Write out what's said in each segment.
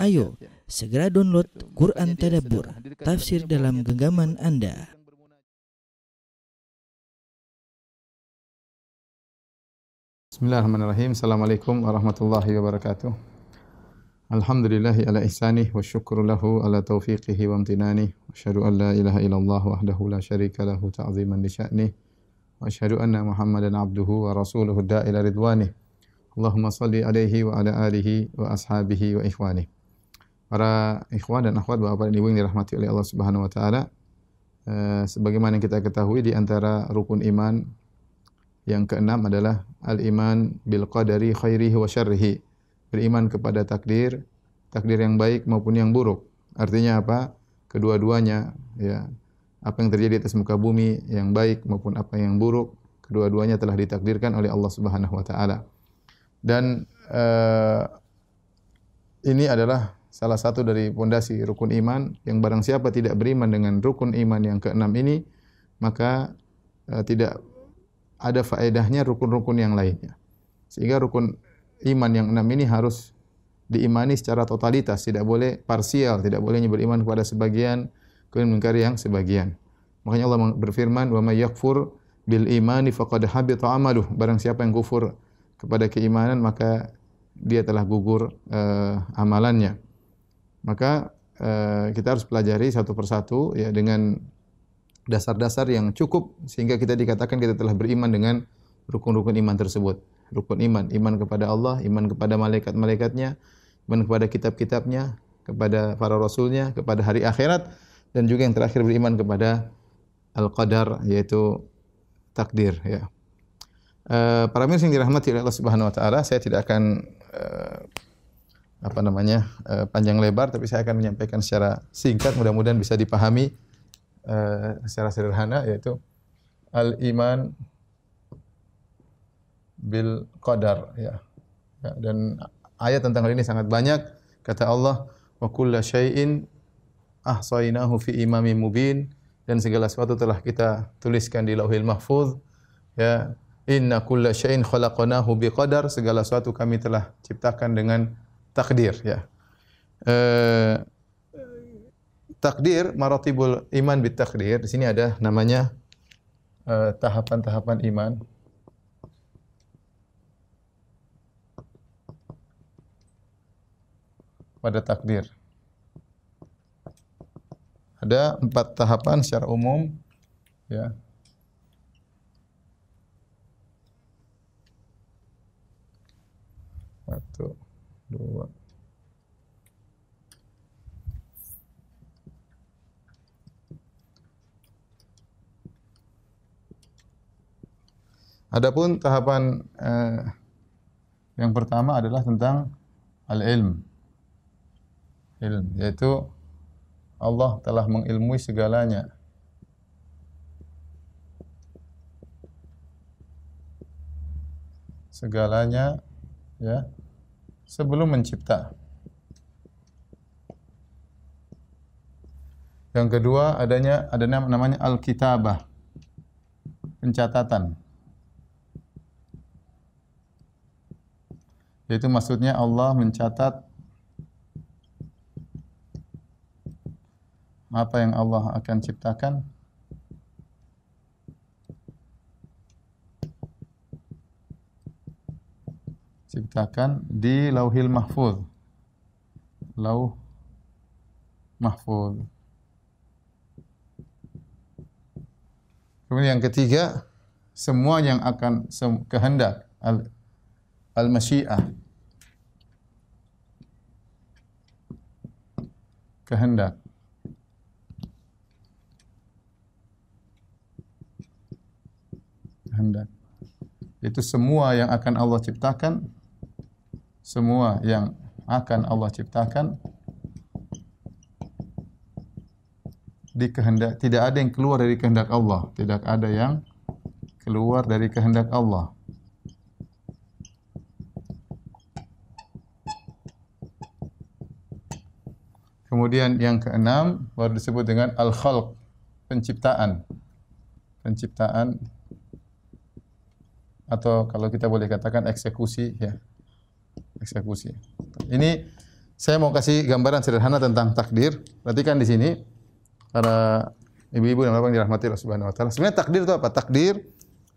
Ayo, segera download Quran Tadabbur, tafsir dalam genggaman Anda. Bismillahirrahmanirrahim. Assalamualaikum warahmatullahi wabarakatuh. Alhamdulillahi ala ihsanih wa syukru lahu ala taufiqihi wa amtinani. Wa syahadu an la ilaha illallah wahdahu la syarika lahu ta'ziman li sya'nih. Wa syahadu anna Muhammadan abduhu wa rasuluhu da'ila ridwanih. Allahumma salli alaihi wa ala alihi wa ashabihi wa ikhwanih. Para ikhwan dan akhwat Bapak dan Ibu yang dirahmati oleh Allah Subhanahu wa taala. Eh, sebagaimana yang kita ketahui di antara rukun iman yang keenam adalah al-iman bil qadari khairihi wa syarrihi. Beriman kepada takdir, takdir yang baik maupun yang buruk. Artinya apa? Kedua-duanya ya. Apa yang terjadi atas muka bumi yang baik maupun apa yang buruk, kedua-duanya telah ditakdirkan oleh Allah Subhanahu wa taala. Dan uh, ini adalah salah satu dari pondasi rukun iman yang barang siapa tidak beriman dengan rukun iman yang keenam ini, maka uh, tidak ada faedahnya rukun-rukun yang lainnya. Sehingga rukun iman yang enam ini harus diimani secara totalitas, tidak boleh parsial, tidak boleh beriman kepada sebagian, kemudian mengingkari yang sebagian. Makanya Allah berfirman, "Wa may yakfur bil imani faqad habita amaluh." Barang siapa yang kufur kepada keimanan maka dia telah gugur uh, amalannya. Maka uh, kita harus pelajari satu persatu ya dengan dasar-dasar yang cukup sehingga kita dikatakan kita telah beriman dengan rukun-rukun iman tersebut. Rukun iman, iman kepada Allah, iman kepada malaikat-malaikatnya, iman kepada kitab-kitabnya, kepada para rasulnya, kepada hari akhirat dan juga yang terakhir beriman kepada al-qadar yaitu takdir ya. Uh, para mirsa yang dirahmati oleh Allah Subhanahu wa taala, saya tidak akan uh, apa namanya? Uh, panjang lebar tapi saya akan menyampaikan secara singkat mudah-mudahan bisa dipahami uh, secara sederhana yaitu al iman bil qadar ya. ya. dan ayat tentang hal ini sangat banyak kata Allah wa kullu syai'in ahsaynahu fi imamin mubin dan segala sesuatu telah kita tuliskan di Lauhil Mahfuz ya inna kulla syai'in khalaqnahu biqadar segala sesuatu kami telah ciptakan dengan takdir ya uh, takdir maratibul iman bit takdir di sini ada namanya tahapan-tahapan uh, iman pada takdir. Ada empat tahapan secara umum ya. Satu, dua, Adapun tahapan eh, yang pertama adalah tentang al-ilm. Ilm yaitu Allah telah mengilmui segalanya. Segalanya ya sebelum mencipta. Yang kedua adanya ada namanya al-kitabah. Pencatatan. Yaitu maksudnya Allah mencatat apa yang Allah akan ciptakan ciptakan di Lauhil Mahfuz. Lauh Mahfuz. Kemudian yang ketiga, semua yang akan kehendak al al-masyiah kehendak kehendak itu semua yang akan Allah ciptakan semua yang akan Allah ciptakan di kehendak tidak ada yang keluar dari kehendak Allah tidak ada yang keluar dari kehendak Allah Kemudian yang keenam baru disebut dengan al-khalq, penciptaan. Penciptaan atau kalau kita boleh katakan eksekusi ya. Eksekusi. Ini saya mau kasih gambaran sederhana tentang takdir. Perhatikan di sini para ibu-ibu dan bapak yang dirahmati Allah Subhanahu wa taala. Sebenarnya takdir itu apa? Takdir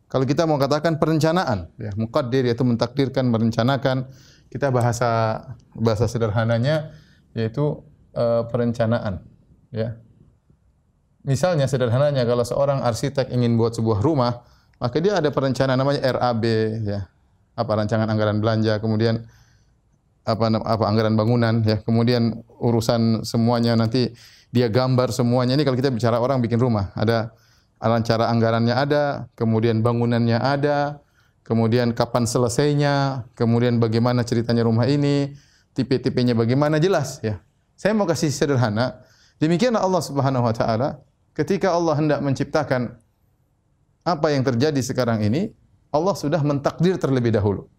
kalau kita mau katakan perencanaan, ya, muqaddir yaitu mentakdirkan, merencanakan. Kita bahasa bahasa sederhananya yaitu uh, perencanaan, ya. Misalnya sederhananya kalau seorang arsitek ingin buat sebuah rumah, maka dia ada perencanaan namanya RAB, ya. Apa rancangan anggaran belanja, kemudian apa apa anggaran bangunan ya. Kemudian urusan semuanya nanti dia gambar semuanya. Ini kalau kita bicara orang bikin rumah ada cara anggarannya ada kemudian bangunannya ada kemudian kapan selesainya kemudian bagaimana ceritanya rumah ini tipe-tipenya bagaimana jelas ya. Saya mau kasih sederhana. Demikianlah Allah Subhanahu wa taala ketika Allah hendak menciptakan apa yang terjadi sekarang ini Allah sudah mentakdir terlebih dahulu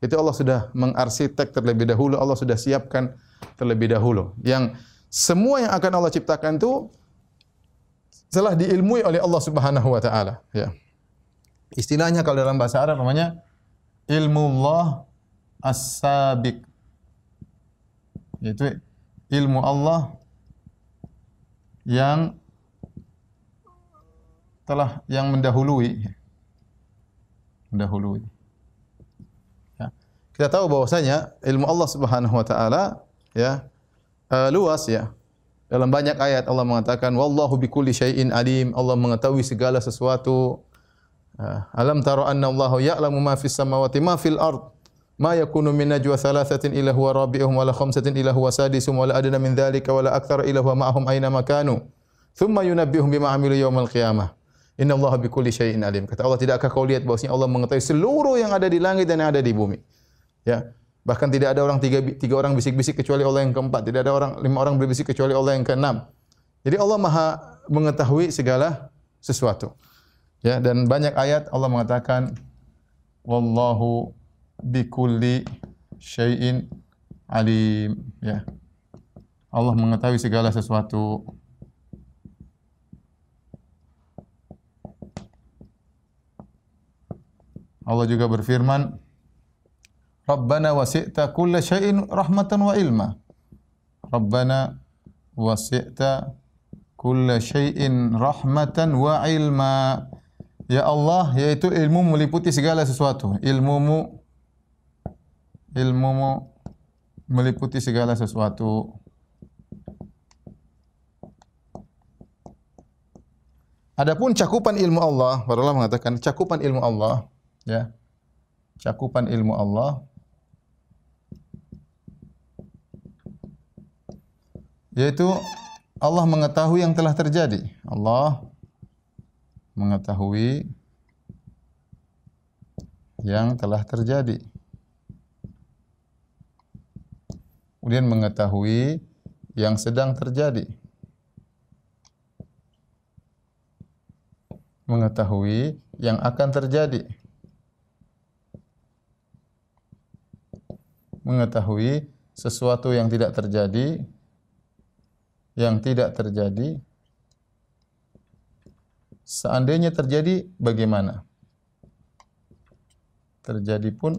itu Allah sudah mengarsitek terlebih dahulu, Allah sudah siapkan terlebih dahulu. Yang semua yang akan Allah ciptakan itu telah diilmui oleh Allah Subhanahu wa taala, ya. Istilahnya kalau dalam bahasa Arab namanya ilmu Allah as-sabiq. Yaitu ilmu Allah yang telah yang mendahului mendahului kita tahu bahwasanya ilmu Allah Subhanahu wa taala ya uh, luas ya. Dalam banyak ayat Allah mengatakan wallahu bikulli syai'in alim. Allah mengetahui segala sesuatu. Uh, alam tara anna Allah ya'lamu ma fis samawati ma fil ard. Ma yakunu min najwa thalathatin illa huwa rabi'uhum wa la khamsatin illa huwa sadisuhum wa la adna min dhalika wa la akthara illa huwa ma'ahum aina ma kanu. Thumma yunabbihum bima amilu yawmal qiyamah. Inna Allah bikulli syai'in alim. Kata Allah, tidakkah kau lihat bahwasanya Allah mengetahui seluruh yang ada di langit dan yang ada di bumi. Ya. Bahkan tidak ada orang tiga, tiga orang bisik-bisik kecuali Allah yang keempat. Tidak ada orang lima orang berbisik kecuali Allah yang keenam. Jadi Allah Maha mengetahui segala sesuatu. Ya, dan banyak ayat Allah mengatakan wallahu bikulli syai'in alim, ya. Allah mengetahui segala sesuatu. Allah juga berfirman, Rabbana wasi'ta kulla syai'in rahmatan wa ilma. Rabbana wasi'ta kulla syai'in rahmatan wa ilma. Ya Allah, yaitu ilmu meliputi segala sesuatu. Ilmumu ilmumu meliputi segala sesuatu. Adapun cakupan ilmu Allah, para ulama mengatakan cakupan ilmu Allah, ya. Cakupan ilmu Allah yaitu Allah mengetahui yang telah terjadi. Allah mengetahui yang telah terjadi. Kemudian mengetahui yang sedang terjadi. Mengetahui yang akan terjadi. Mengetahui sesuatu yang tidak terjadi yang tidak terjadi seandainya terjadi bagaimana? Terjadi pun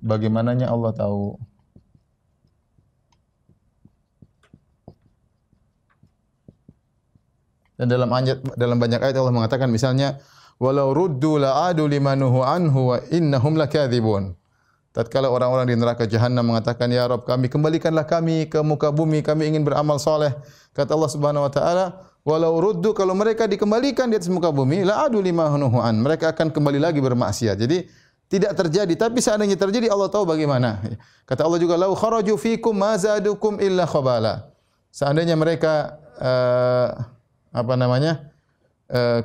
bagaimananya Allah tahu. Dan dalam ayat dalam banyak ayat Allah mengatakan misalnya walau ruddu la'adu limanuhu anhu wa innahum lakadzibun tatkala orang-orang di neraka jahanam mengatakan ya Rabb kami kembalikanlah kami ke muka bumi. Kami ingin beramal soleh. Kata Allah Subhanahu wa taala walau ruddu kalau mereka dikembalikan di atas muka bumi la adu lima an mereka akan kembali lagi bermaksiat. Jadi tidak terjadi tapi seandainya terjadi Allah tahu bagaimana. Kata Allah juga lau kharaju fikum ma zadukum illa khabala. Seandainya mereka uh, apa namanya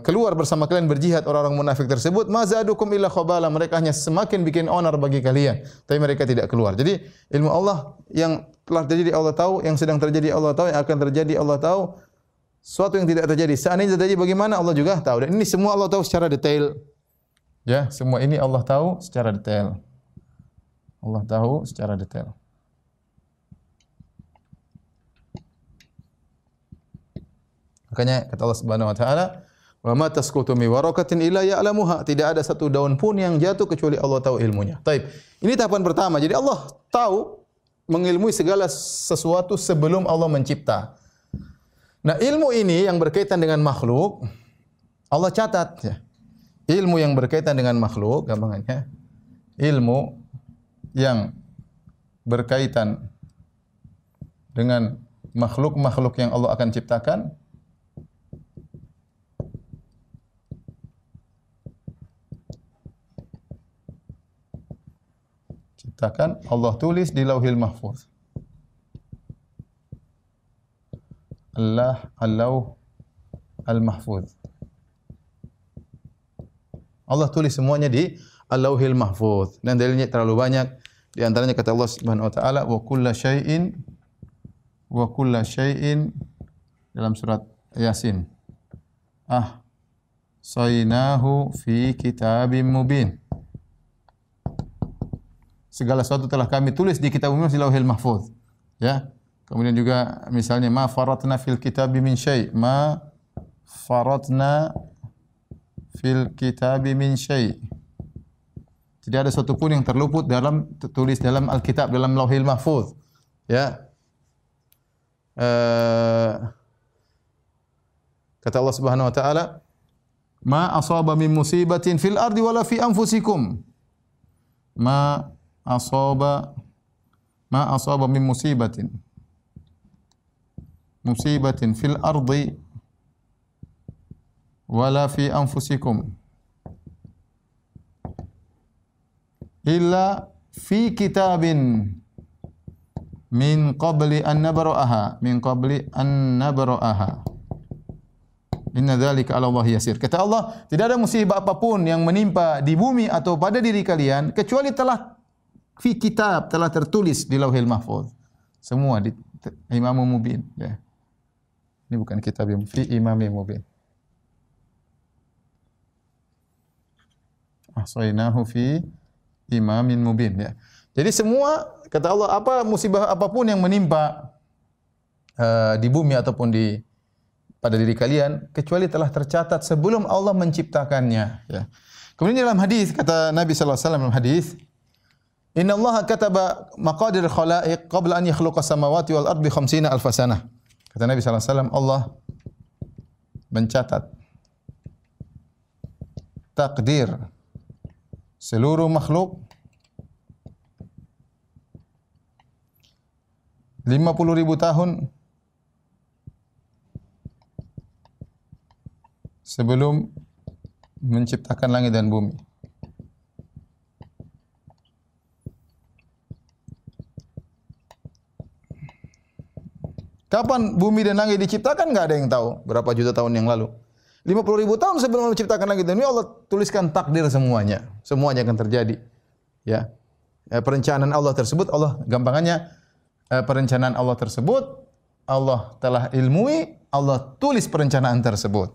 keluar bersama kalian berjihad orang-orang munafik tersebut mazadukum illa khabala. Mereka hanya semakin bikin onar bagi kalian tapi mereka tidak keluar. Jadi ilmu Allah yang telah terjadi Allah tahu. Yang sedang terjadi Allah tahu. Yang akan terjadi Allah tahu. Suatu yang tidak terjadi seandainya terjadi bagaimana? Allah juga tahu. Dan ini semua Allah tahu secara detail. Ya semua ini Allah tahu secara detail. Allah tahu secara detail. Makanya kata Allah Subhanahu wa taala, Wa ma tasqutu mi waraqatin illa ya'lamuha. Tidak ada satu daun pun yang jatuh kecuali Allah tahu ilmunya. Taib. Ini tahapan pertama. Jadi Allah tahu mengilmui segala sesuatu sebelum Allah mencipta. Nah, ilmu ini yang berkaitan dengan makhluk Allah catat ya. Ilmu yang berkaitan dengan makhluk gampangannya ilmu yang berkaitan dengan makhluk-makhluk yang Allah akan ciptakan ciptakan Allah tulis di Lauhil Mahfuz. Allah Allah Al-Mahfuz. Allah tulis semuanya di Al-Lauhil Mahfuz. Dan dalilnya terlalu banyak. Di antaranya kata Allah Subhanahu wa taala wa kullu syai'in wa kullu syai'in dalam surat Yasin. Ah saynahu fi kitabim mubin segala sesuatu telah kami tulis di kitab umum di Lauhil Mahfuz. Ya. Kemudian juga misalnya ma faratna fil kitab min syai, ma faratna fil kitab min syai. Tidak ada satu pun yang terluput dalam tertulis dalam Alkitab dalam Lauhil Mahfuz. Ya. Uh, kata Allah Subhanahu wa taala, "Ma asaba min musibatin fil ardi wala fi anfusikum." Ma asaba ma asaba min musibatin. Musibatin fil ardi wala fi anfusikum. Illa fi kitabin min qabli an nabra'aha min qabli an nabra'aha. Inna dzalika 'ala Allah yasir. Kata Allah, tidak ada musibah apa pun yang menimpa di bumi atau pada diri kalian kecuali telah fi kitab telah tertulis di Lauhil Mahfuz. Semua di Imam Mubin ya. Ini bukan kitab yang fi Imam Mubin. Ahsainahu fi Imamin Mubin ya. Jadi semua kata Allah apa musibah apa pun yang menimpa uh, di bumi ataupun di pada diri kalian kecuali telah tercatat sebelum Allah menciptakannya ya. Kemudian dalam hadis kata Nabi sallallahu alaihi wasallam dalam hadis Inna Allah kataba maqadir khalaiq qabla an yakhluqa samawati wal ardi khamsina alf sanah. Kata Nabi sallallahu alaihi wasallam Allah mencatat takdir seluruh makhluk 50 ribu tahun sebelum menciptakan langit dan bumi. Kapan bumi dan langit diciptakan enggak ada yang tahu. Berapa juta tahun yang lalu. 50 ribu tahun sebelum menciptakan langit dan bumi Allah tuliskan takdir semuanya. Semuanya akan terjadi. Ya. ya perencanaan Allah tersebut Allah gampangannya eh, perencanaan Allah tersebut Allah telah ilmui, Allah tulis perencanaan tersebut.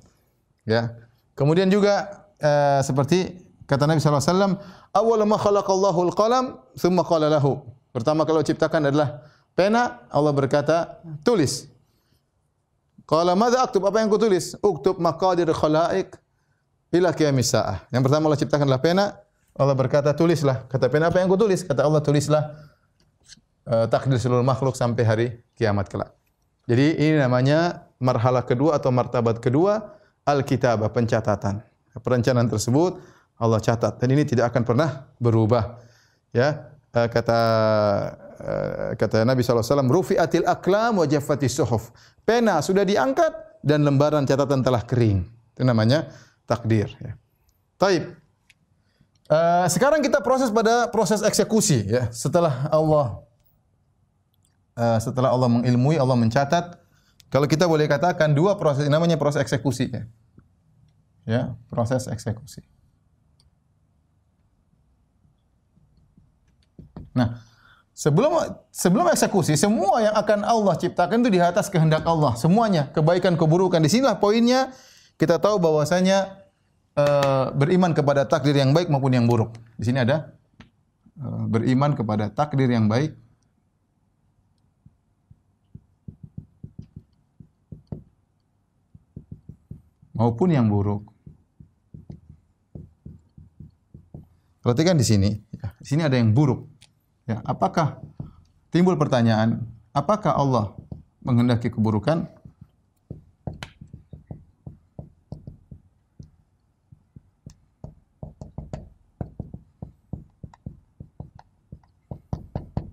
Ya. Kemudian juga eh, seperti kata Nabi wasallam, "Awwal ma khalaqallahu al-qalam, tsumma qala lahu." Pertama kalau ciptakan adalah pena, Allah berkata, tulis. Qala madza aktub? Apa yang kutulis? Uktub maqadir khalaiq ila qiyamis saah. Yang pertama Allah ciptakanlah pena, Allah berkata, tulislah. Kata pena, apa yang kutulis? Kata Allah, tulislah uh, takdir seluruh makhluk sampai hari kiamat kelak. Jadi ini namanya marhalah kedua atau martabat kedua al-kitabah, pencatatan. Perencanaan tersebut Allah catat dan ini tidak akan pernah berubah. Ya, uh, kata Eh, kata Nabi SAW, Rufi'atil aklam wa jaffatis suhuf. Pena sudah diangkat dan lembaran catatan telah kering. Itu namanya takdir. Ya. Taib. Uh, sekarang kita proses pada proses eksekusi ya. Setelah Allah uh, setelah Allah mengilmui, Allah mencatat. Kalau kita boleh katakan dua proses namanya proses eksekusi ya. Ya, proses eksekusi. Nah, Sebelum sebelum eksekusi, semua yang akan Allah ciptakan itu di atas kehendak Allah. Semuanya, kebaikan, keburukan. Di sinilah poinnya kita tahu bahwasanya uh, beriman kepada takdir yang baik maupun yang buruk. Di sini ada uh, beriman kepada takdir yang baik maupun yang buruk. Perhatikan di sini, di sini ada yang buruk. Ya, apakah timbul pertanyaan, apakah Allah menghendaki keburukan?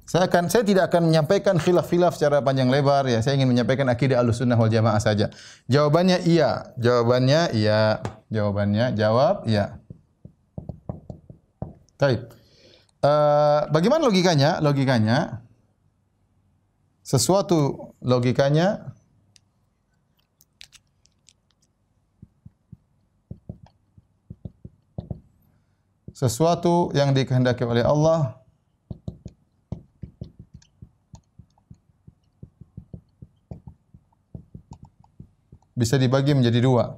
Saya akan saya tidak akan menyampaikan khilaf-khilaf secara panjang lebar ya. Saya ingin menyampaikan akidah Ahlussunnah wal Jamaah saja. Jawabannya iya. Jawabannya iya. Jawabannya jawab iya. Baik. Uh, bagaimana logikanya? Logikanya sesuatu logikanya sesuatu yang dikehendaki oleh Allah bisa dibagi menjadi dua.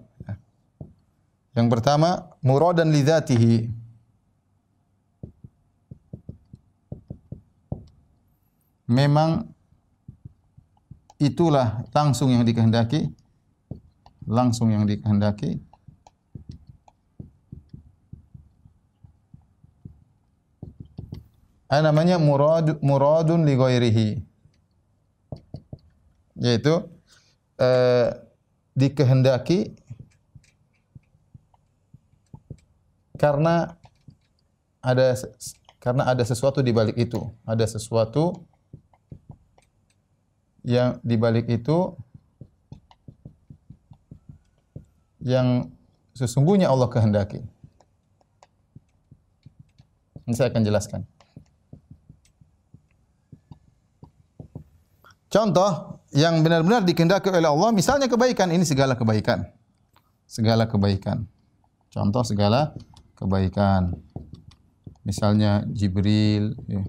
Yang pertama, muradan li Memang itulah langsung yang dikehendaki, langsung yang dikehendaki. Ada namanya murad muradun li ghairihi. Yaitu eh, dikehendaki karena ada karena ada sesuatu di balik itu, ada sesuatu yang di balik itu yang sesungguhnya Allah kehendaki. Ini saya akan jelaskan. Contoh yang benar-benar dikehendaki oleh Allah, misalnya kebaikan, ini segala kebaikan. Segala kebaikan. Contoh segala kebaikan. Misalnya Jibril, ya.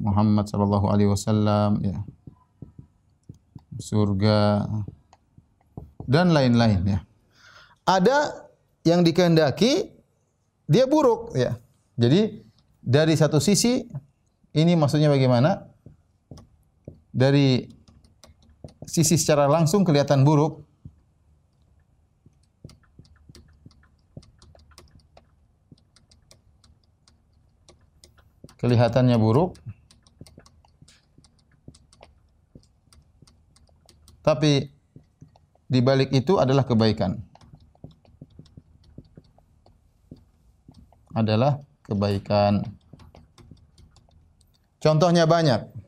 Muhammad sallallahu alaihi wasallam, ya. Surga dan lain-lain ya. Ada yang dikehendaki dia buruk ya. Jadi dari satu sisi ini maksudnya bagaimana? dari sisi secara langsung kelihatan buruk. Kelihatannya buruk. Tapi di balik itu adalah kebaikan. Adalah kebaikan. Contohnya banyak.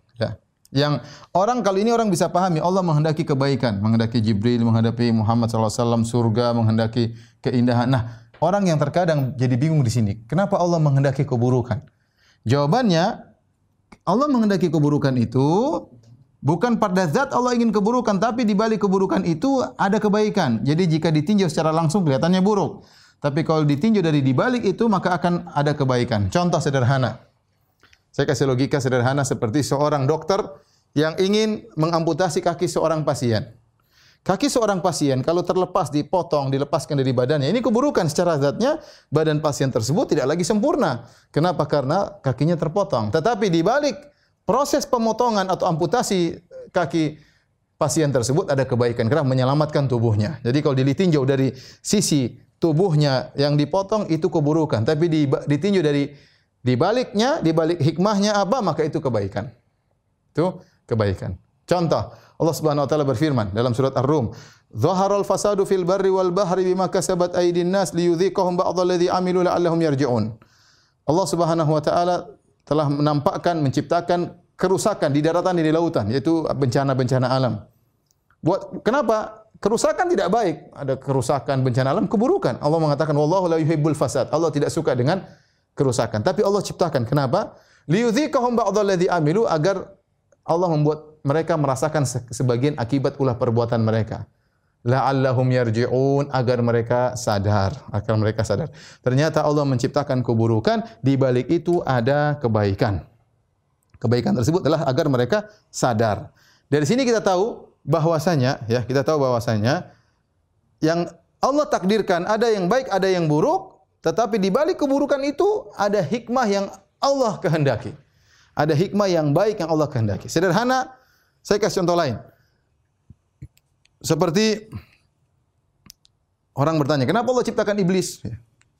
Yang orang kali ini orang bisa pahami Allah menghendaki kebaikan, menghendaki Jibril, menghadapi Muhammad SAW, surga, menghendaki keindahan. Nah, orang yang terkadang jadi bingung di sini. Kenapa Allah menghendaki keburukan? Jawabannya, Allah menghendaki keburukan itu bukan pada zat Allah ingin keburukan, tapi di balik keburukan itu ada kebaikan. Jadi jika ditinjau secara langsung kelihatannya buruk. Tapi kalau ditinjau dari di balik itu maka akan ada kebaikan. Contoh sederhana. Saya kasih logika sederhana seperti seorang dokter yang ingin mengamputasi kaki seorang pasien. Kaki seorang pasien kalau terlepas dipotong, dilepaskan dari badannya, ini keburukan secara zatnya badan pasien tersebut tidak lagi sempurna. Kenapa? Karena kakinya terpotong. Tetapi di balik proses pemotongan atau amputasi kaki pasien tersebut ada kebaikan karena menyelamatkan tubuhnya. Jadi kalau ditinjau dari sisi tubuhnya yang dipotong itu keburukan, tapi ditinjau dari di baliknya, di balik hikmahnya apa? Maka itu kebaikan. Itu kebaikan. Contoh, Allah Subhanahu wa taala berfirman dalam surat Ar-Rum, "Dhaharal fasadu fil barri wal bahri bima kasabat aydin nas liyudhiqahum ba'dalladzi amilu la'allahum yarji'un." Allah Subhanahu wa taala telah menampakkan, menciptakan kerusakan di daratan dan di lautan, yaitu bencana-bencana alam. Buat kenapa? Kerusakan tidak baik. Ada kerusakan bencana alam, keburukan. Allah mengatakan wallahu la yuhibbul fasad. Allah tidak suka dengan kerusakan. Tapi Allah ciptakan. Kenapa? Liyudhikahum ba'dalladzi amilu agar Allah membuat mereka merasakan sebagian akibat ulah perbuatan mereka. La'allahum yarji'un agar mereka sadar, agar mereka sadar. Ternyata Allah menciptakan keburukan, di balik itu ada kebaikan. Kebaikan tersebut adalah agar mereka sadar. Dari sini kita tahu bahwasanya ya, kita tahu bahwasanya yang Allah takdirkan ada yang baik, ada yang buruk, tetapi di balik keburukan itu ada hikmah yang Allah kehendaki. Ada hikmah yang baik yang Allah kehendaki. Sederhana, saya kasih contoh lain. Seperti orang bertanya, kenapa Allah ciptakan iblis?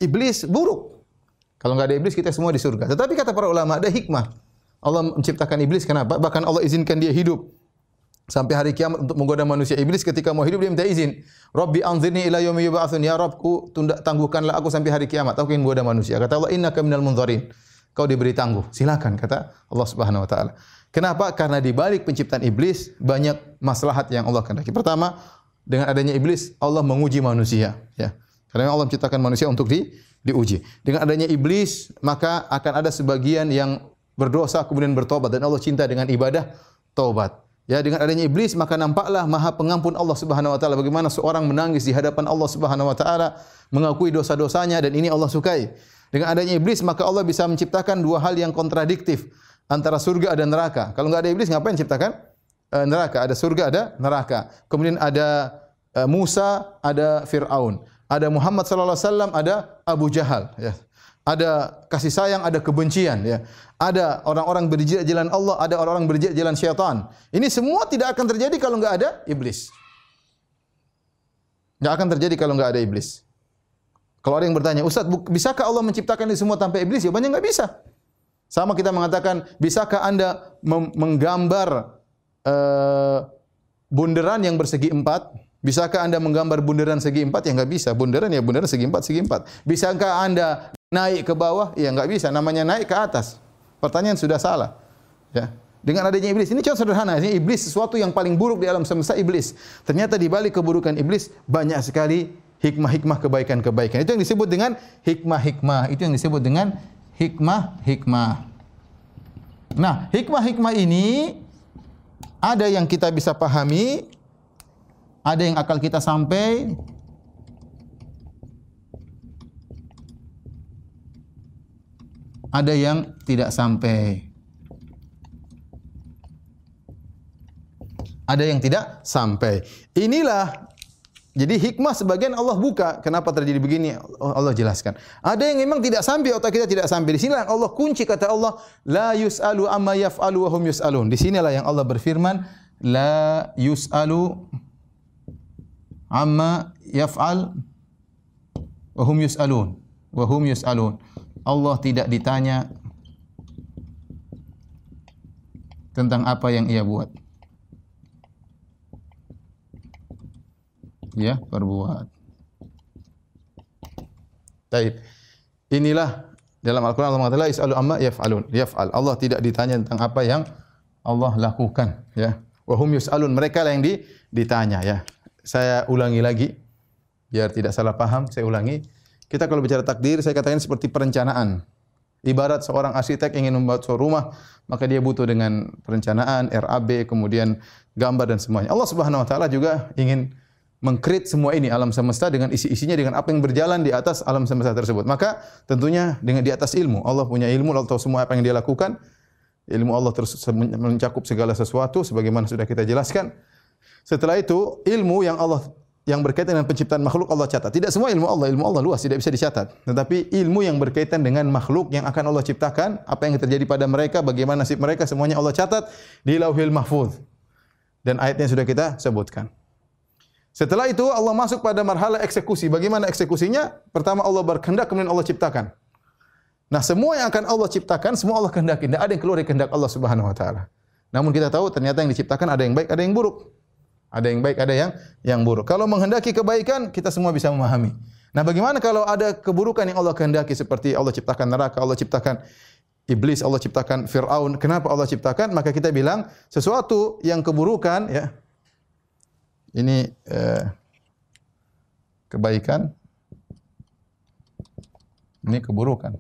Iblis buruk. Kalau nggak ada iblis kita semua di surga. Tetapi kata para ulama ada hikmah. Allah menciptakan iblis kenapa? Bahkan Allah izinkan dia hidup sampai hari kiamat untuk menggoda manusia. Iblis ketika mau hidup dia minta izin. Rabbi anzirni ila yaumi yub'atsun. Ya Rabbku, tunda tangguhkanlah aku sampai hari kiamat. Aku ingin menggoda manusia. Kata Allah, innaka minal munzarin. Kau diberi tangguh. Silakan kata Allah Subhanahu wa taala. Kenapa? Karena di balik penciptaan iblis banyak maslahat yang Allah kehendaki. Pertama, dengan adanya iblis Allah menguji manusia, ya. Karena Allah menciptakan manusia untuk di, diuji. Dengan adanya iblis, maka akan ada sebagian yang berdosa kemudian bertobat dan Allah cinta dengan ibadah taubat. Ya dengan adanya iblis maka nampaklah Maha Pengampun Allah Subhanahu wa taala bagaimana seorang menangis di hadapan Allah Subhanahu wa taala mengakui dosa-dosanya dan ini Allah sukai. Dengan adanya iblis maka Allah bisa menciptakan dua hal yang kontradiktif antara surga dan neraka. Kalau nggak ada iblis ngapain ciptakan e, neraka? Ada surga, ada neraka. Kemudian ada e, Musa, ada Firaun. Ada Muhammad sallallahu alaihi wasallam, ada Abu Jahal ya ada kasih sayang, ada kebencian ya. Ada orang-orang berjihad jalan Allah, ada orang-orang berjihad jalan syaitan. Ini semua tidak akan terjadi kalau enggak ada iblis. Enggak akan terjadi kalau enggak ada iblis. Kalau ada yang bertanya, Ustaz, bisakah Allah menciptakan ini semua tanpa iblis? Jawabannya enggak bisa. Sama kita mengatakan, bisakah Anda menggambar uh, bunderan yang bersegi empat? Bisakah Anda menggambar bunderan segi empat? Ya enggak bisa. Bunderan ya bunderan segi empat, segi empat. Bisakah Anda naik ke bawah? Ya enggak bisa. Namanya naik ke atas. Pertanyaan sudah salah. Ya. Dengan adanya iblis, ini contoh sederhana. Ini iblis sesuatu yang paling buruk di alam semesta iblis. Ternyata di balik keburukan iblis banyak sekali hikmah-hikmah kebaikan-kebaikan. Itu yang disebut dengan hikmah-hikmah. Itu yang disebut dengan hikmah-hikmah. Nah, hikmah-hikmah ini ada yang kita bisa pahami, ada yang akal kita sampai, ada yang tidak sampai. Ada yang tidak sampai. Inilah jadi hikmah sebagian Allah buka. Kenapa terjadi begini? Allah jelaskan. Ada yang memang tidak sampai otak kita tidak sampai. Di sini Allah kunci kata Allah, la yus'alu amma yaf'alu wa hum yus'alun. Di sinilah yang Allah berfirman, la yus'alu amma yaf'al wa hum yus'alun. Wa hum yus'alun. Allah tidak ditanya tentang apa yang ia buat. Ya, perbuat. Baik. Inilah dalam Al-Qur'an Allah mengatakan is'alu amma yaf'alun. Yaf'al. Allah tidak ditanya tentang apa yang Allah lakukan, ya. Wa hum yus'alun. Mereka lah yang di, ditanya, ya. Saya ulangi lagi biar tidak salah paham, saya ulangi. Kita kalau bicara takdir, saya katakan seperti perencanaan. Ibarat seorang arsitek ingin membuat sebuah rumah, maka dia butuh dengan perencanaan, RAB, kemudian gambar dan semuanya. Allah Subhanahu wa taala juga ingin mengkreat semua ini alam semesta dengan isi-isinya dengan apa yang berjalan di atas alam semesta tersebut. Maka tentunya dengan di atas ilmu. Allah punya ilmu, Allah tahu semua apa yang dia lakukan. Ilmu Allah terus mencakup segala sesuatu sebagaimana sudah kita jelaskan. Setelah itu, ilmu yang Allah yang berkaitan dengan penciptaan makhluk Allah catat. Tidak semua ilmu Allah, ilmu Allah luas, tidak bisa dicatat. Tetapi ilmu yang berkaitan dengan makhluk yang akan Allah ciptakan, apa yang terjadi pada mereka, bagaimana nasib mereka, semuanya Allah catat di Lauhil Mahfuz. Dan ayatnya sudah kita sebutkan. Setelah itu Allah masuk pada marhala eksekusi. Bagaimana eksekusinya? Pertama Allah berkehendak, kemudian Allah ciptakan. Nah, semua yang akan Allah ciptakan, semua Allah kehendaki. Tidak ada yang keluar dari kehendak Allah Subhanahu wa taala. Namun kita tahu ternyata yang diciptakan ada yang baik, ada yang buruk. Ada yang baik, ada yang yang buruk. Kalau menghendaki kebaikan, kita semua bisa memahami. Nah, bagaimana kalau ada keburukan yang Allah kehendaki seperti Allah ciptakan neraka, Allah ciptakan iblis, Allah ciptakan Firaun. Kenapa Allah ciptakan? Maka kita bilang sesuatu yang keburukan ya. Ini eh, kebaikan. Ini keburukan.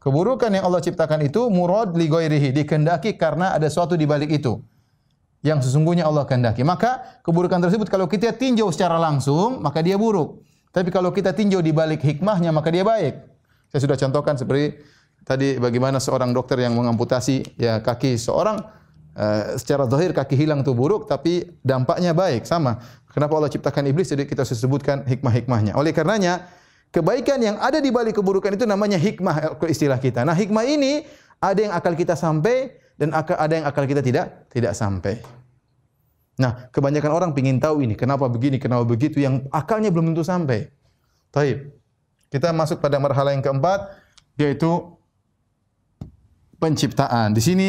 Keburukan yang Allah ciptakan itu murad li ghairihi, dikehendaki karena ada sesuatu di balik itu yang sesungguhnya Allah kehendaki. Maka keburukan tersebut kalau kita tinjau secara langsung, maka dia buruk. Tapi kalau kita tinjau di balik hikmahnya, maka dia baik. Saya sudah contohkan seperti tadi bagaimana seorang dokter yang mengamputasi ya kaki seorang uh, secara zahir kaki hilang itu buruk tapi dampaknya baik sama. Kenapa Allah ciptakan iblis? Jadi kita sebutkan hikmah-hikmahnya. Oleh karenanya kebaikan yang ada di balik keburukan itu namanya hikmah istilah kita. Nah, hikmah ini ada yang akal kita sampai dan ada yang akal kita tidak tidak sampai. Nah, kebanyakan orang ingin tahu ini, kenapa begini, kenapa begitu, yang akalnya belum tentu sampai. Taib. Kita masuk pada marhala yang keempat, yaitu penciptaan. Di sini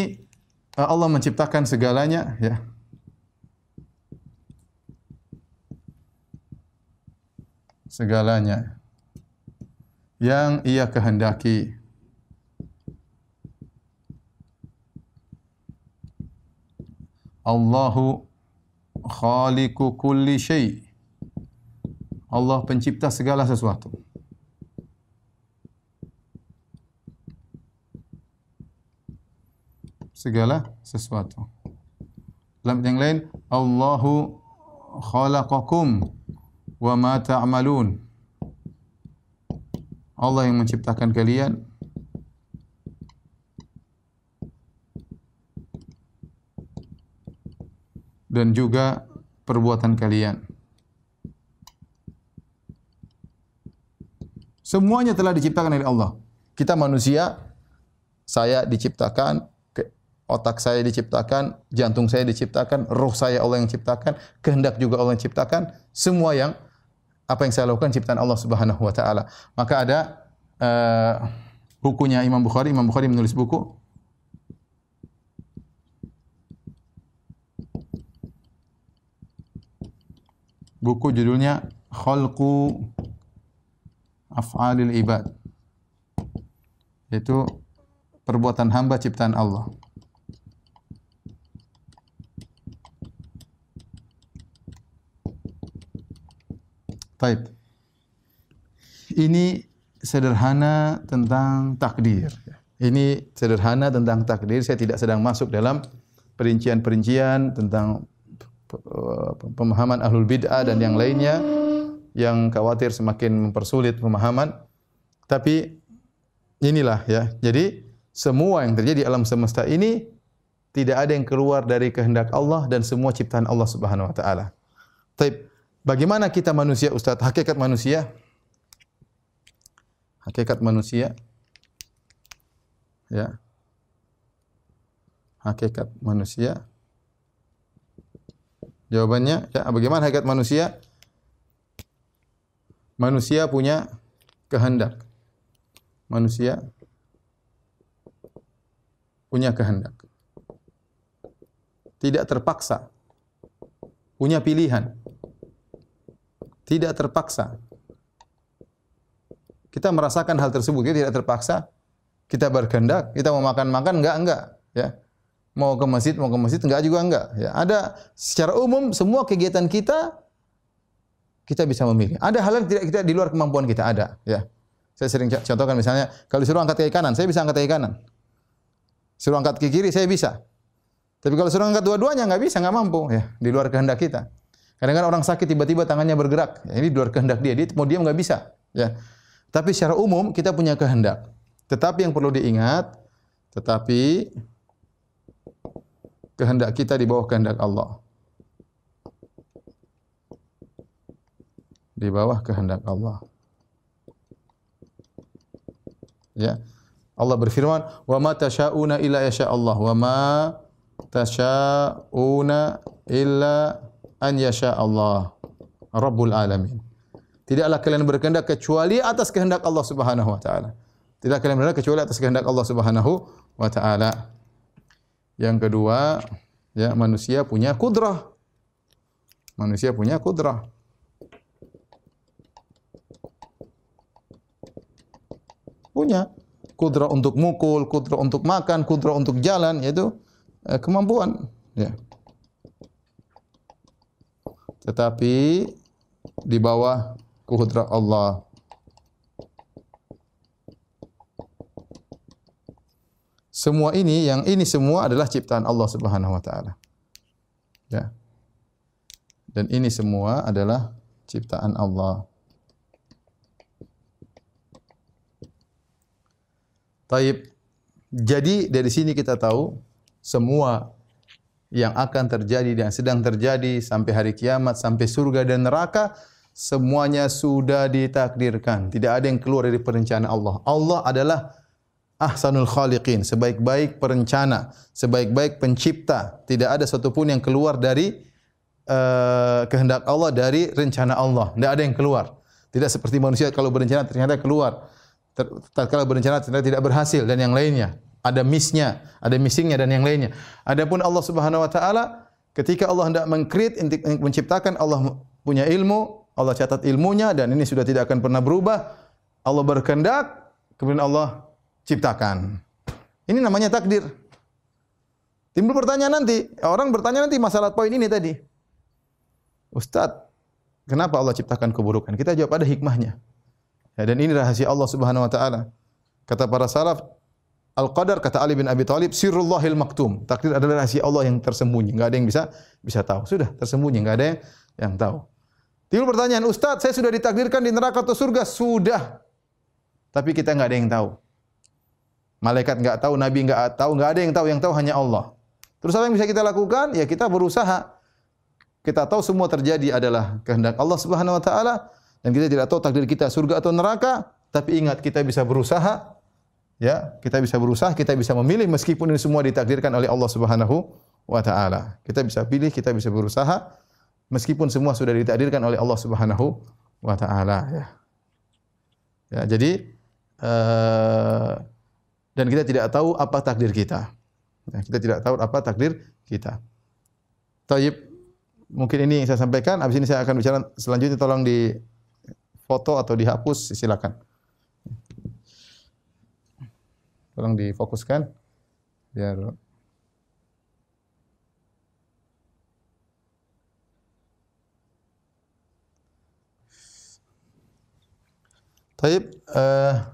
Allah menciptakan segalanya ya. Segalanya yang ia kehendaki. Allahu khaliqu kulli syai. Allah pencipta segala sesuatu. Segala sesuatu. Dalam yang lain, Allahu khalaqakum wa ma ta'malun. Allah yang menciptakan kalian dan juga perbuatan kalian. Semuanya telah diciptakan oleh Allah. Kita manusia, saya diciptakan, otak saya diciptakan, jantung saya diciptakan, roh saya Allah yang ciptakan, kehendak juga Allah yang ciptakan, semua yang apa yang saya lakukan ciptaan Allah Subhanahu wa taala. Maka ada uh, bukunya Imam Bukhari, Imam Bukhari menulis buku Buku judulnya Khalqu Af'alil Ibad. Itu perbuatan hamba ciptaan Allah. Baik. Ini sederhana tentang takdir. Ini sederhana tentang takdir. Saya tidak sedang masuk dalam perincian-perincian tentang pemahaman ahlul bid'ah dan yang lainnya yang khawatir semakin mempersulit pemahaman. Tapi inilah ya. Jadi semua yang terjadi alam semesta ini tidak ada yang keluar dari kehendak Allah dan semua ciptaan Allah Subhanahu wa taala. Taib, bagaimana kita manusia Ustaz? Hakikat manusia Hakikat manusia ya. Hakikat manusia Jawabannya, ya, bagaimana hakikat manusia? Manusia punya kehendak. Manusia punya kehendak. Tidak terpaksa. Punya pilihan. Tidak terpaksa. Kita merasakan hal tersebut, kita tidak terpaksa. Kita berkehendak, kita mau makan-makan enggak enggak, ya mau ke masjid, mau ke masjid enggak juga enggak. Ya, ada secara umum semua kegiatan kita kita bisa memilih. Ada hal yang tidak kita di luar kemampuan kita ada, ya. Saya sering contohkan misalnya kalau disuruh angkat kaki kanan, saya bisa angkat kaki kanan. Suruh angkat kaki kiri, saya bisa. Tapi kalau suruh angkat dua-duanya nggak bisa, nggak mampu, ya. Di luar kehendak kita. Kadang-kadang orang sakit tiba-tiba tangannya bergerak, ya, ini di luar kehendak dia. Dia mau diam nggak bisa, ya. Tapi secara umum kita punya kehendak. Tetapi yang perlu diingat, tetapi kehendak kita di bawah kehendak Allah. Di bawah kehendak Allah. Ya. Allah berfirman, "Wa ma tasyauna illa yasha Allah, wa ma tasyauna illa an yasha Allah, Rabbul alamin." Tidaklah kalian berkehendak kecuali atas kehendak Allah Subhanahu wa taala. Tidak kalian berkehendak kecuali atas kehendak Allah Subhanahu wa taala. Yang kedua, ya manusia punya kudrah. Manusia punya kudrah. Punya kudrah untuk mukul, kudrah untuk makan, kudrah untuk jalan, yaitu eh, kemampuan. Ya. Tetapi di bawah kudrah Allah Semua ini yang ini semua adalah ciptaan Allah Subhanahu wa taala. Ya. Dan ini semua adalah ciptaan Allah. Taib. Jadi dari sini kita tahu semua yang akan terjadi dan sedang terjadi sampai hari kiamat, sampai surga dan neraka, semuanya sudah ditakdirkan. Tidak ada yang keluar dari perencanaan Allah. Allah adalah ahsanul khaliqin, sebaik-baik perencana, sebaik-baik pencipta. Tidak ada satupun yang keluar dari uh, kehendak Allah, dari rencana Allah. Tidak ada yang keluar. Tidak seperti manusia kalau berencana ternyata keluar. Tatkala berencana ternyata tidak berhasil dan yang lainnya. Ada missnya, ada missingnya dan yang lainnya. Adapun Allah Subhanahu wa taala ketika Allah hendak mengcreate menciptakan Allah punya ilmu, Allah catat ilmunya dan ini sudah tidak akan pernah berubah. Allah berkehendak, kemudian Allah ciptakan. Ini namanya takdir. Timbul pertanyaan nanti, orang bertanya nanti masalah poin ini tadi. Ustadz, kenapa Allah ciptakan keburukan? Kita jawab ada hikmahnya. Ya, dan ini rahasia Allah Subhanahu wa taala. Kata para salaf, Al-qadar kata Ali bin Abi Thalib sirrullahil maktum. Takdir adalah rahasia Allah yang tersembunyi, enggak ada yang bisa bisa tahu. Sudah tersembunyi, enggak ada yang, yang tahu. Timbul pertanyaan, Ustaz, saya sudah ditakdirkan di neraka atau surga? Sudah. Tapi kita enggak ada yang tahu. Malaikat enggak tahu, nabi enggak tahu, enggak ada yang tahu, yang tahu hanya Allah. Terus apa yang bisa kita lakukan? Ya kita berusaha. Kita tahu semua terjadi adalah kehendak Allah Subhanahu wa taala dan kita tidak tahu takdir kita surga atau neraka, tapi ingat kita bisa berusaha Ya, kita bisa berusaha, kita bisa memilih meskipun ini semua ditakdirkan oleh Allah Subhanahu wa taala. Kita bisa pilih, kita bisa berusaha meskipun semua sudah ditakdirkan oleh Allah Subhanahu wa taala ya. Ya, jadi uh, dan kita tidak tahu apa takdir kita. Ya, kita tidak tahu apa takdir kita. Taib, mungkin ini yang saya sampaikan. Habis ini saya akan bicara selanjutnya. Tolong di foto atau dihapus, silakan. Tolong difokuskan biar Taib, uh,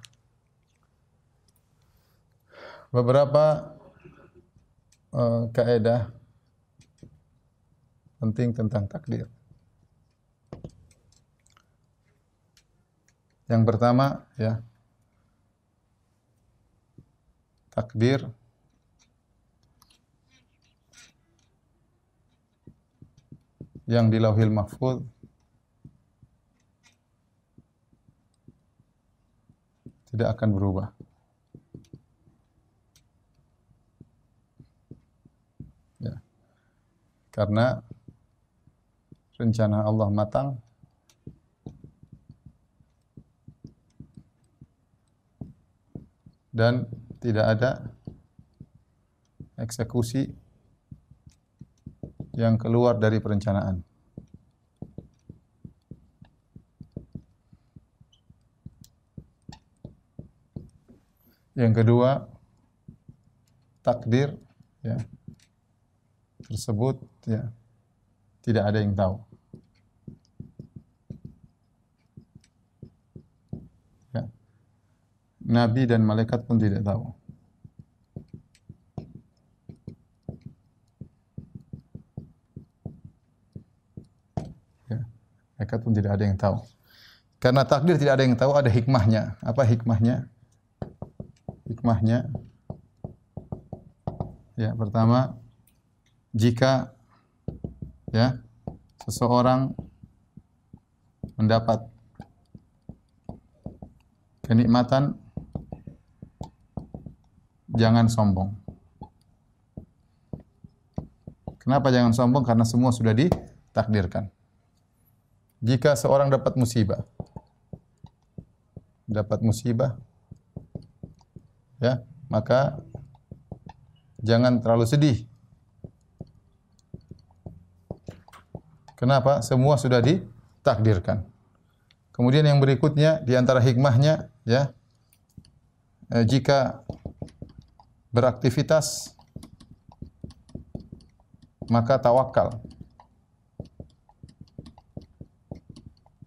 beberapa uh, kaidah penting tentang takdir. Yang pertama ya, takdir yang di lauhil mahfud tidak akan berubah. Ya. Karena rencana Allah matang dan tidak ada eksekusi yang keluar dari perencanaan. Yang kedua, takdir ya tersebut ya tidak ada yang tahu. Nabi dan malaikat pun tidak tahu. Ya, malaikat pun tidak ada yang tahu. Karena takdir tidak ada yang tahu, ada hikmahnya. Apa hikmahnya? Hikmahnya Ya, pertama jika ya seseorang mendapat kenikmatan jangan sombong. Kenapa jangan sombong? Karena semua sudah ditakdirkan. Jika seorang dapat musibah, dapat musibah, ya, maka jangan terlalu sedih. Kenapa? Semua sudah ditakdirkan. Kemudian yang berikutnya di antara hikmahnya ya eh, jika beraktivitas maka tawakal.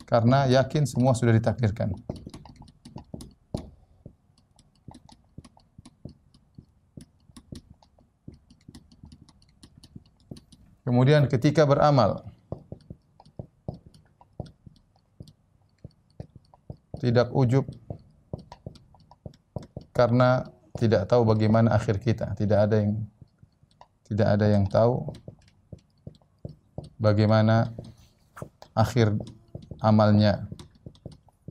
Karena yakin semua sudah ditakdirkan. Kemudian ketika beramal tidak ujub karena tidak tahu bagaimana akhir kita. Tidak ada yang tidak ada yang tahu bagaimana akhir amalnya.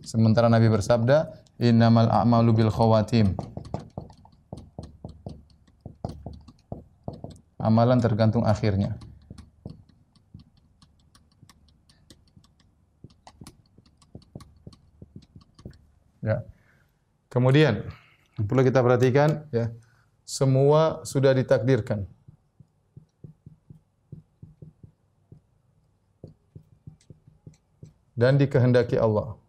Sementara Nabi bersabda, "Innamal a'malu bil khawatim." Amalan tergantung akhirnya. Ya. Kemudian Perlu kita perhatikan ya. semua sudah ditakdirkan. Dan dikehendaki Allah.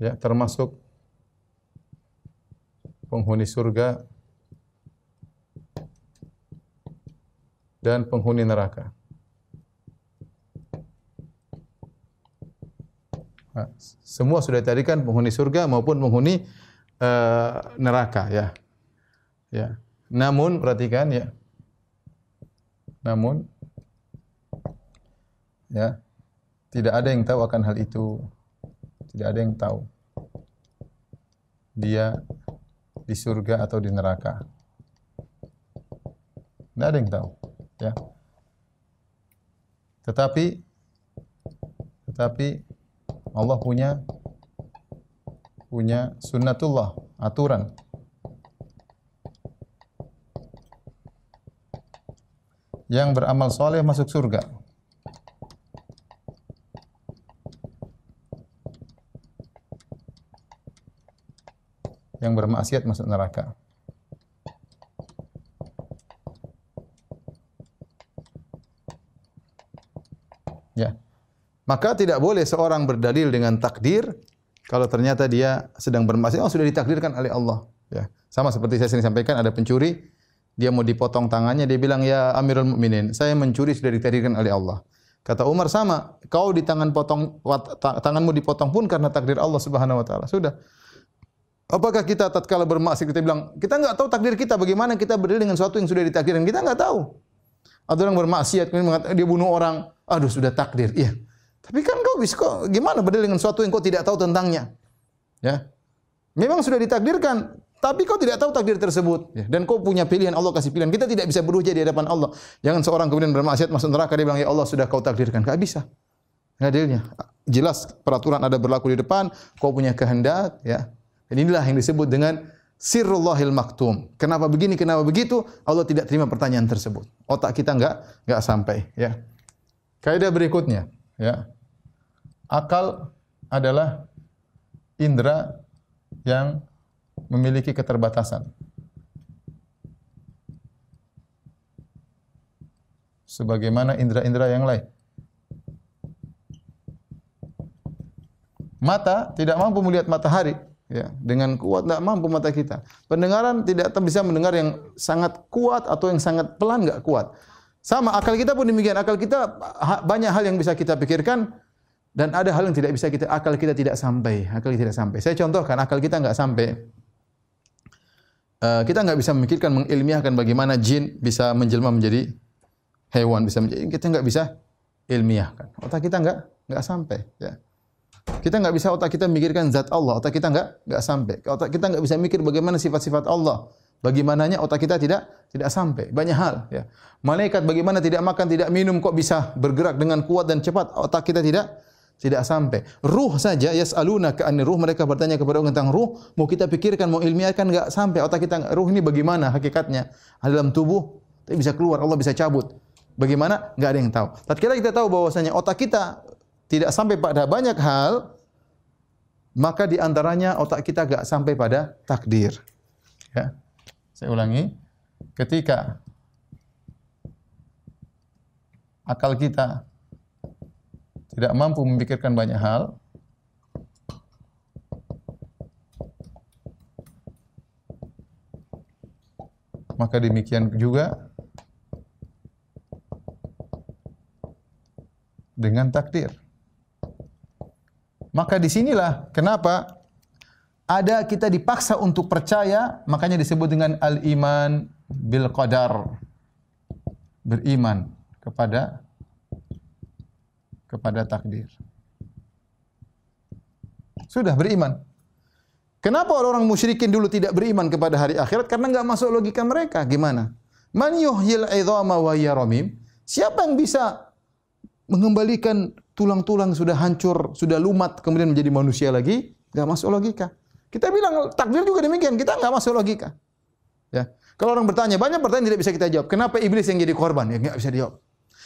Ya, termasuk penghuni surga dan penghuni neraka. Semua sudah ditarikan penghuni surga maupun penghuni uh, neraka ya. Ya. Namun perhatikan ya. Namun ya tidak ada yang tahu akan hal itu. Tidak ada yang tahu. Dia di surga atau di neraka. Tidak ada yang tahu, ya. Tetapi tetapi Allah punya punya sunnatullah, aturan. Yang beramal soleh masuk surga. yang bermaksiat masuk neraka. Maka tidak boleh seorang berdalil dengan takdir kalau ternyata dia sedang bermaksiat, oh sudah ditakdirkan oleh Allah. Ya. Sama seperti saya sering sampaikan, ada pencuri, dia mau dipotong tangannya, dia bilang, ya Amirul Mukminin, saya mencuri sudah ditakdirkan oleh Allah. Kata Umar sama, kau di tangan potong tanganmu dipotong pun karena takdir Allah Subhanahu wa taala. Sudah. Apakah kita tatkala bermaksiat kita bilang, kita enggak tahu takdir kita bagaimana kita berdiri dengan sesuatu yang sudah ditakdirkan. Kita enggak tahu. Ada orang bermaksiat kemudian dia bunuh orang, aduh sudah takdir. Iya. Tapi kan kau bisa kok gimana berdiri dengan sesuatu yang kau tidak tahu tentangnya? Ya. Memang sudah ditakdirkan, tapi kau tidak tahu takdir tersebut. Ya. Dan kau punya pilihan, Allah kasih pilihan. Kita tidak bisa beruja di hadapan Allah. Jangan seorang kemudian bermaksiat masuk neraka dia bilang ya Allah sudah kau takdirkan. Enggak bisa. Adilnya. Jelas peraturan ada berlaku di depan, kau punya kehendak, ya. Dan inilah yang disebut dengan sirrullahil maktum. Kenapa begini, kenapa begitu? Allah tidak terima pertanyaan tersebut. Otak kita enggak enggak sampai, ya. Kaidah berikutnya, ya. Akal adalah indera yang memiliki keterbatasan. Sebagaimana indera-indera yang lain. Mata tidak mampu melihat matahari, ya. Dengan kuat tidak mampu mata kita. Pendengaran tidak bisa mendengar yang sangat kuat atau yang sangat pelan enggak kuat. Sama akal kita pun demikian. Akal kita banyak hal yang bisa kita pikirkan dan ada hal yang tidak bisa kita akal kita tidak sampai akal kita tidak sampai saya contohkan akal kita enggak sampai uh, kita enggak bisa memikirkan mengilmiahkan bagaimana jin bisa menjelma menjadi hewan bisa menjadi kita enggak bisa ilmiahkan otak kita enggak enggak sampai ya kita nggak bisa otak kita memikirkan zat Allah, otak kita nggak nggak sampai. Otak kita nggak bisa mikir bagaimana sifat-sifat Allah. Bagaimananya otak kita tidak tidak sampai. Banyak hal ya. Malaikat bagaimana tidak makan, tidak minum kok bisa bergerak dengan kuat dan cepat. Otak kita tidak tidak sampai. Ruh saja yas'aluna ka ruh mereka bertanya kepada orang tentang ruh, mau kita pikirkan, mau ilmiahkan enggak sampai. Otak kita ruh ini bagaimana hakikatnya? Dalam tubuh tapi bisa keluar, Allah bisa cabut. Bagaimana? Enggak ada yang tahu. Tatkala kita tahu bahwasanya otak kita tidak sampai pada banyak hal, maka di antaranya otak kita gak sampai pada takdir. Ya. Saya ulangi, ketika akal kita tidak mampu memikirkan banyak hal, maka demikian juga dengan takdir. Maka di sinilah kenapa ada kita dipaksa untuk percaya, makanya disebut dengan al-iman bil qadar. Beriman kepada kepada takdir. Sudah beriman. Kenapa orang-orang musyrikin dulu tidak beriman kepada hari akhirat? Karena enggak masuk logika mereka. Gimana? Man yuhyil idhama wa yaramim? Siapa yang bisa mengembalikan tulang-tulang sudah hancur, sudah lumat, kemudian menjadi manusia lagi, nggak masuk logika. Kita bilang takdir juga demikian, kita nggak masuk logika. Ya. Kalau orang bertanya, banyak pertanyaan tidak bisa kita jawab. Kenapa iblis yang jadi korban? Ya nggak bisa dijawab.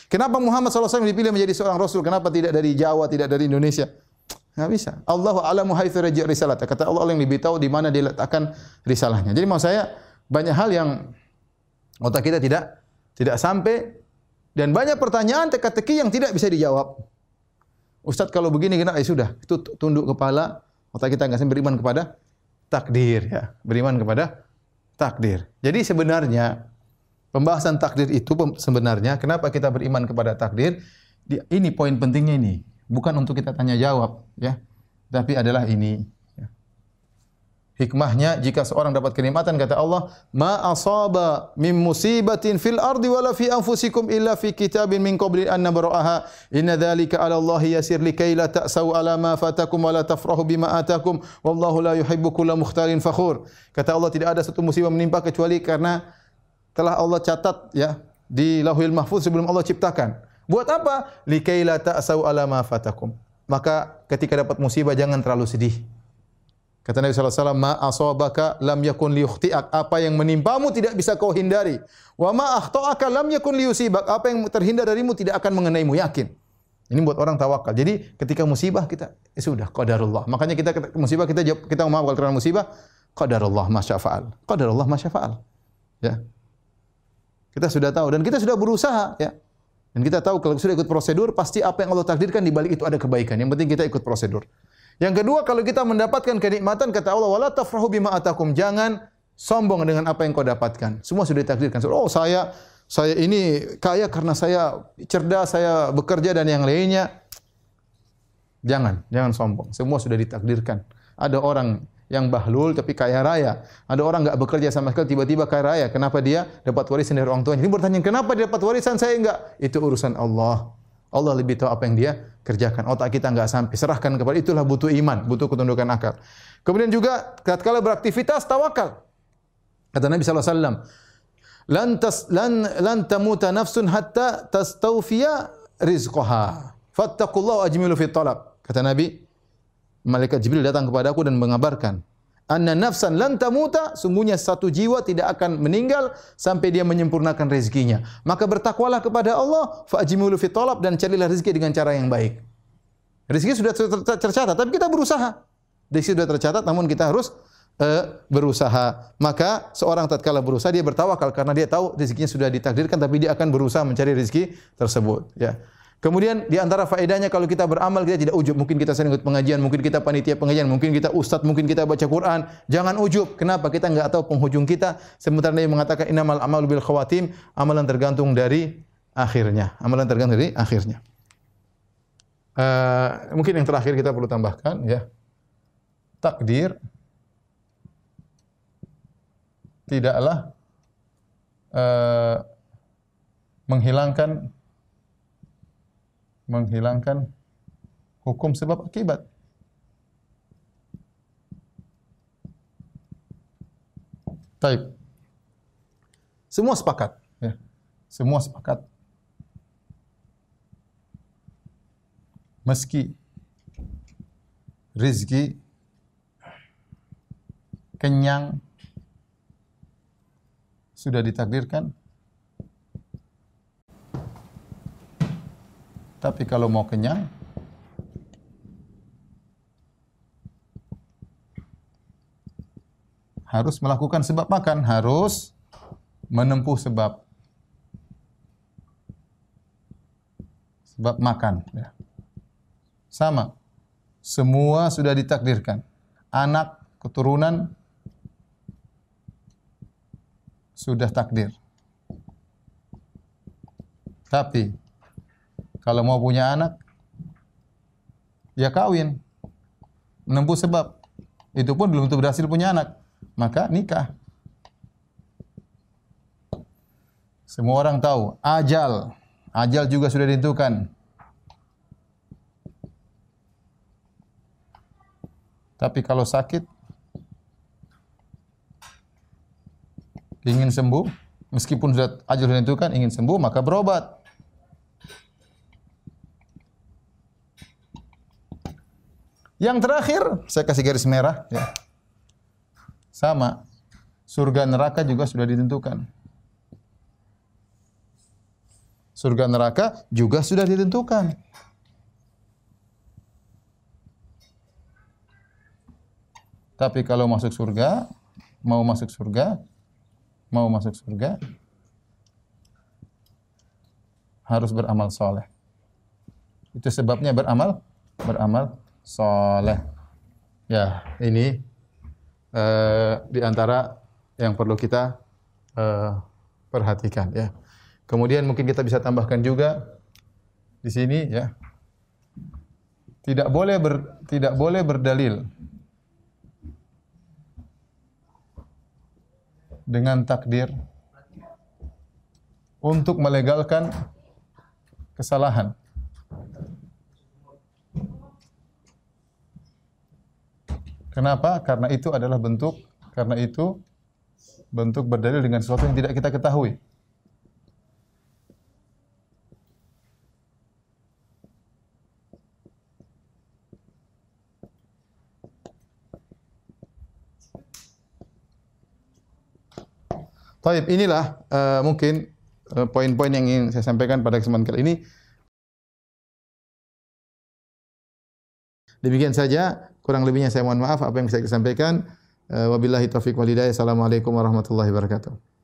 Kenapa Muhammad SAW dipilih menjadi seorang Rasul? Kenapa tidak dari Jawa, tidak dari Indonesia? Enggak bisa. Allahu a'lamu haitsu raji' risalat. Kata Allah yang lebih tahu di mana dia letakkan risalahnya. Jadi maksud saya banyak hal yang otak kita tidak tidak sampai dan banyak pertanyaan teka-teki yang tidak bisa dijawab. Ustadz kalau begini kena ya sudah, itu tunduk kepala, otak kita enggak beriman kepada takdir ya, beriman kepada takdir. Jadi sebenarnya pembahasan takdir itu sebenarnya kenapa kita beriman kepada takdir? Ini poin pentingnya ini. Bukan untuk kita tanya jawab ya. Tapi adalah ini ya. hikmahnya jika seorang dapat kenikmatan kata Allah ma asaba min musibatin fil ardi wala fi anfusikum illa fi kitabin min qabli an nabraha inna dzalika 'ala Allah yasir likai la ta'sau 'ala ma fatakum wa la tafrahu bima atakum. Wallahu la yuhibbu kulla mukhtalin fakhur. Kata Allah tidak ada satu musibah menimpa kecuali karena telah Allah catat ya di Lauhul Mahfuz sebelum Allah ciptakan Buat apa? Likai la ta'sau ala ma fatakum. Maka ketika dapat musibah jangan terlalu sedih. Kata Nabi SAW, Ma asabaka lam yakun liyukhti'ak. Apa yang menimpamu tidak bisa kau hindari. Wa ma akhta'aka lam yakun liyusibak. Apa yang terhindar darimu tidak akan mengenaimu. Yakin. Ini buat orang tawakal. Jadi ketika musibah kita, ya sudah, qadarullah. Makanya kita musibah kita jawab, kita mau kalau musibah, qadarullah masyafa'al. Qadarullah masyafa'al. Ya. Kita sudah tahu dan kita sudah berusaha, ya. Dan kita tahu kalau sudah ikut prosedur, pasti apa yang Allah takdirkan di balik itu ada kebaikan. Yang penting kita ikut prosedur. Yang kedua, kalau kita mendapatkan kenikmatan, kata Allah, wala tafrahu bima atakum. Jangan sombong dengan apa yang kau dapatkan. Semua sudah ditakdirkan. Oh, saya saya ini kaya karena saya cerdas, saya bekerja dan yang lainnya. Jangan, jangan sombong. Semua sudah ditakdirkan. Ada orang yang bahlul tapi kaya raya. Ada orang enggak bekerja sama sekali tiba-tiba kaya raya. Kenapa dia dapat warisan dari orang tuanya? Ini bertanya, kenapa dia dapat warisan saya enggak? Itu urusan Allah. Allah lebih tahu apa yang dia kerjakan. Otak kita enggak sampai. Serahkan kepada itulah butuh iman, butuh ketundukan akal. Kemudian juga tatkala beraktivitas tawakal. Kata Nabi sallallahu alaihi wasallam, "Lan tas lan lan tamuta nafsun hatta tastawfiya rizqaha. Ajmilu talab." Kata Nabi, malaikat Jibril datang kepada aku dan mengabarkan anna nafsan lan tamuta sungguhnya satu jiwa tidak akan meninggal sampai dia menyempurnakan rezekinya. Maka bertakwalah kepada Allah fa'jimulu fi talab dan carilah rezeki dengan cara yang baik. Rezeki sudah tercatat tapi kita berusaha. Rezeki sudah tercatat namun kita harus uh, berusaha. Maka seorang tatkala berusaha dia bertawakal karena dia tahu rezekinya sudah ditakdirkan tapi dia akan berusaha mencari rezeki tersebut ya Kemudian di antara faedahnya kalau kita beramal kita tidak ujub. Mungkin kita sering ikut pengajian, mungkin kita panitia pengajian, mungkin kita ustaz, mungkin kita baca Quran. Jangan ujub. Kenapa? Kita enggak tahu penghujung kita. Sementara Nabi mengatakan innamal amalu bil khawatim, amalan tergantung dari akhirnya. Amalan tergantung dari akhirnya. Uh, mungkin yang terakhir kita perlu tambahkan ya. Takdir tidaklah uh, menghilangkan menghilangkan hukum sebab akibat. Taib. Semua sepakat. Ya. Semua sepakat. Meski rizki kenyang sudah ditakdirkan, Tapi kalau mau kenyang, harus melakukan sebab makan, harus menempuh sebab sebab makan. Ya. Sama, semua sudah ditakdirkan. Anak, keturunan sudah takdir. Tapi kalau mau punya anak, ya kawin. Menempuh sebab. Itu pun belum tentu berhasil punya anak. Maka nikah. Semua orang tahu, ajal. Ajal juga sudah ditentukan. Tapi kalau sakit, ingin sembuh, meskipun sudah ajal sudah ditentukan, ingin sembuh, maka berobat. Yang terakhir, saya kasih garis merah ya. Sama. Surga neraka juga sudah ditentukan. Surga neraka juga sudah ditentukan. Tapi kalau masuk surga, mau masuk surga, mau masuk surga, harus beramal soleh. Itu sebabnya beramal, beramal soleh. Ya, ini uh, di antara yang perlu kita uh, perhatikan ya. Kemudian mungkin kita bisa tambahkan juga di sini ya. Tidak boleh ber, tidak boleh berdalil dengan takdir untuk melegalkan kesalahan. Kenapa? Karena itu adalah bentuk karena itu bentuk berdalil dengan sesuatu yang tidak kita ketahui. Taib, inilah uh, mungkin uh, poin-poin yang ingin saya sampaikan pada kesempatan kali ini. Demikian saja, kurang lebihnya saya mohon maaf apa yang bisa saya sampaikan. Uh, wabillahi taufiq walhidayah. Assalamualaikum warahmatullahi wabarakatuh.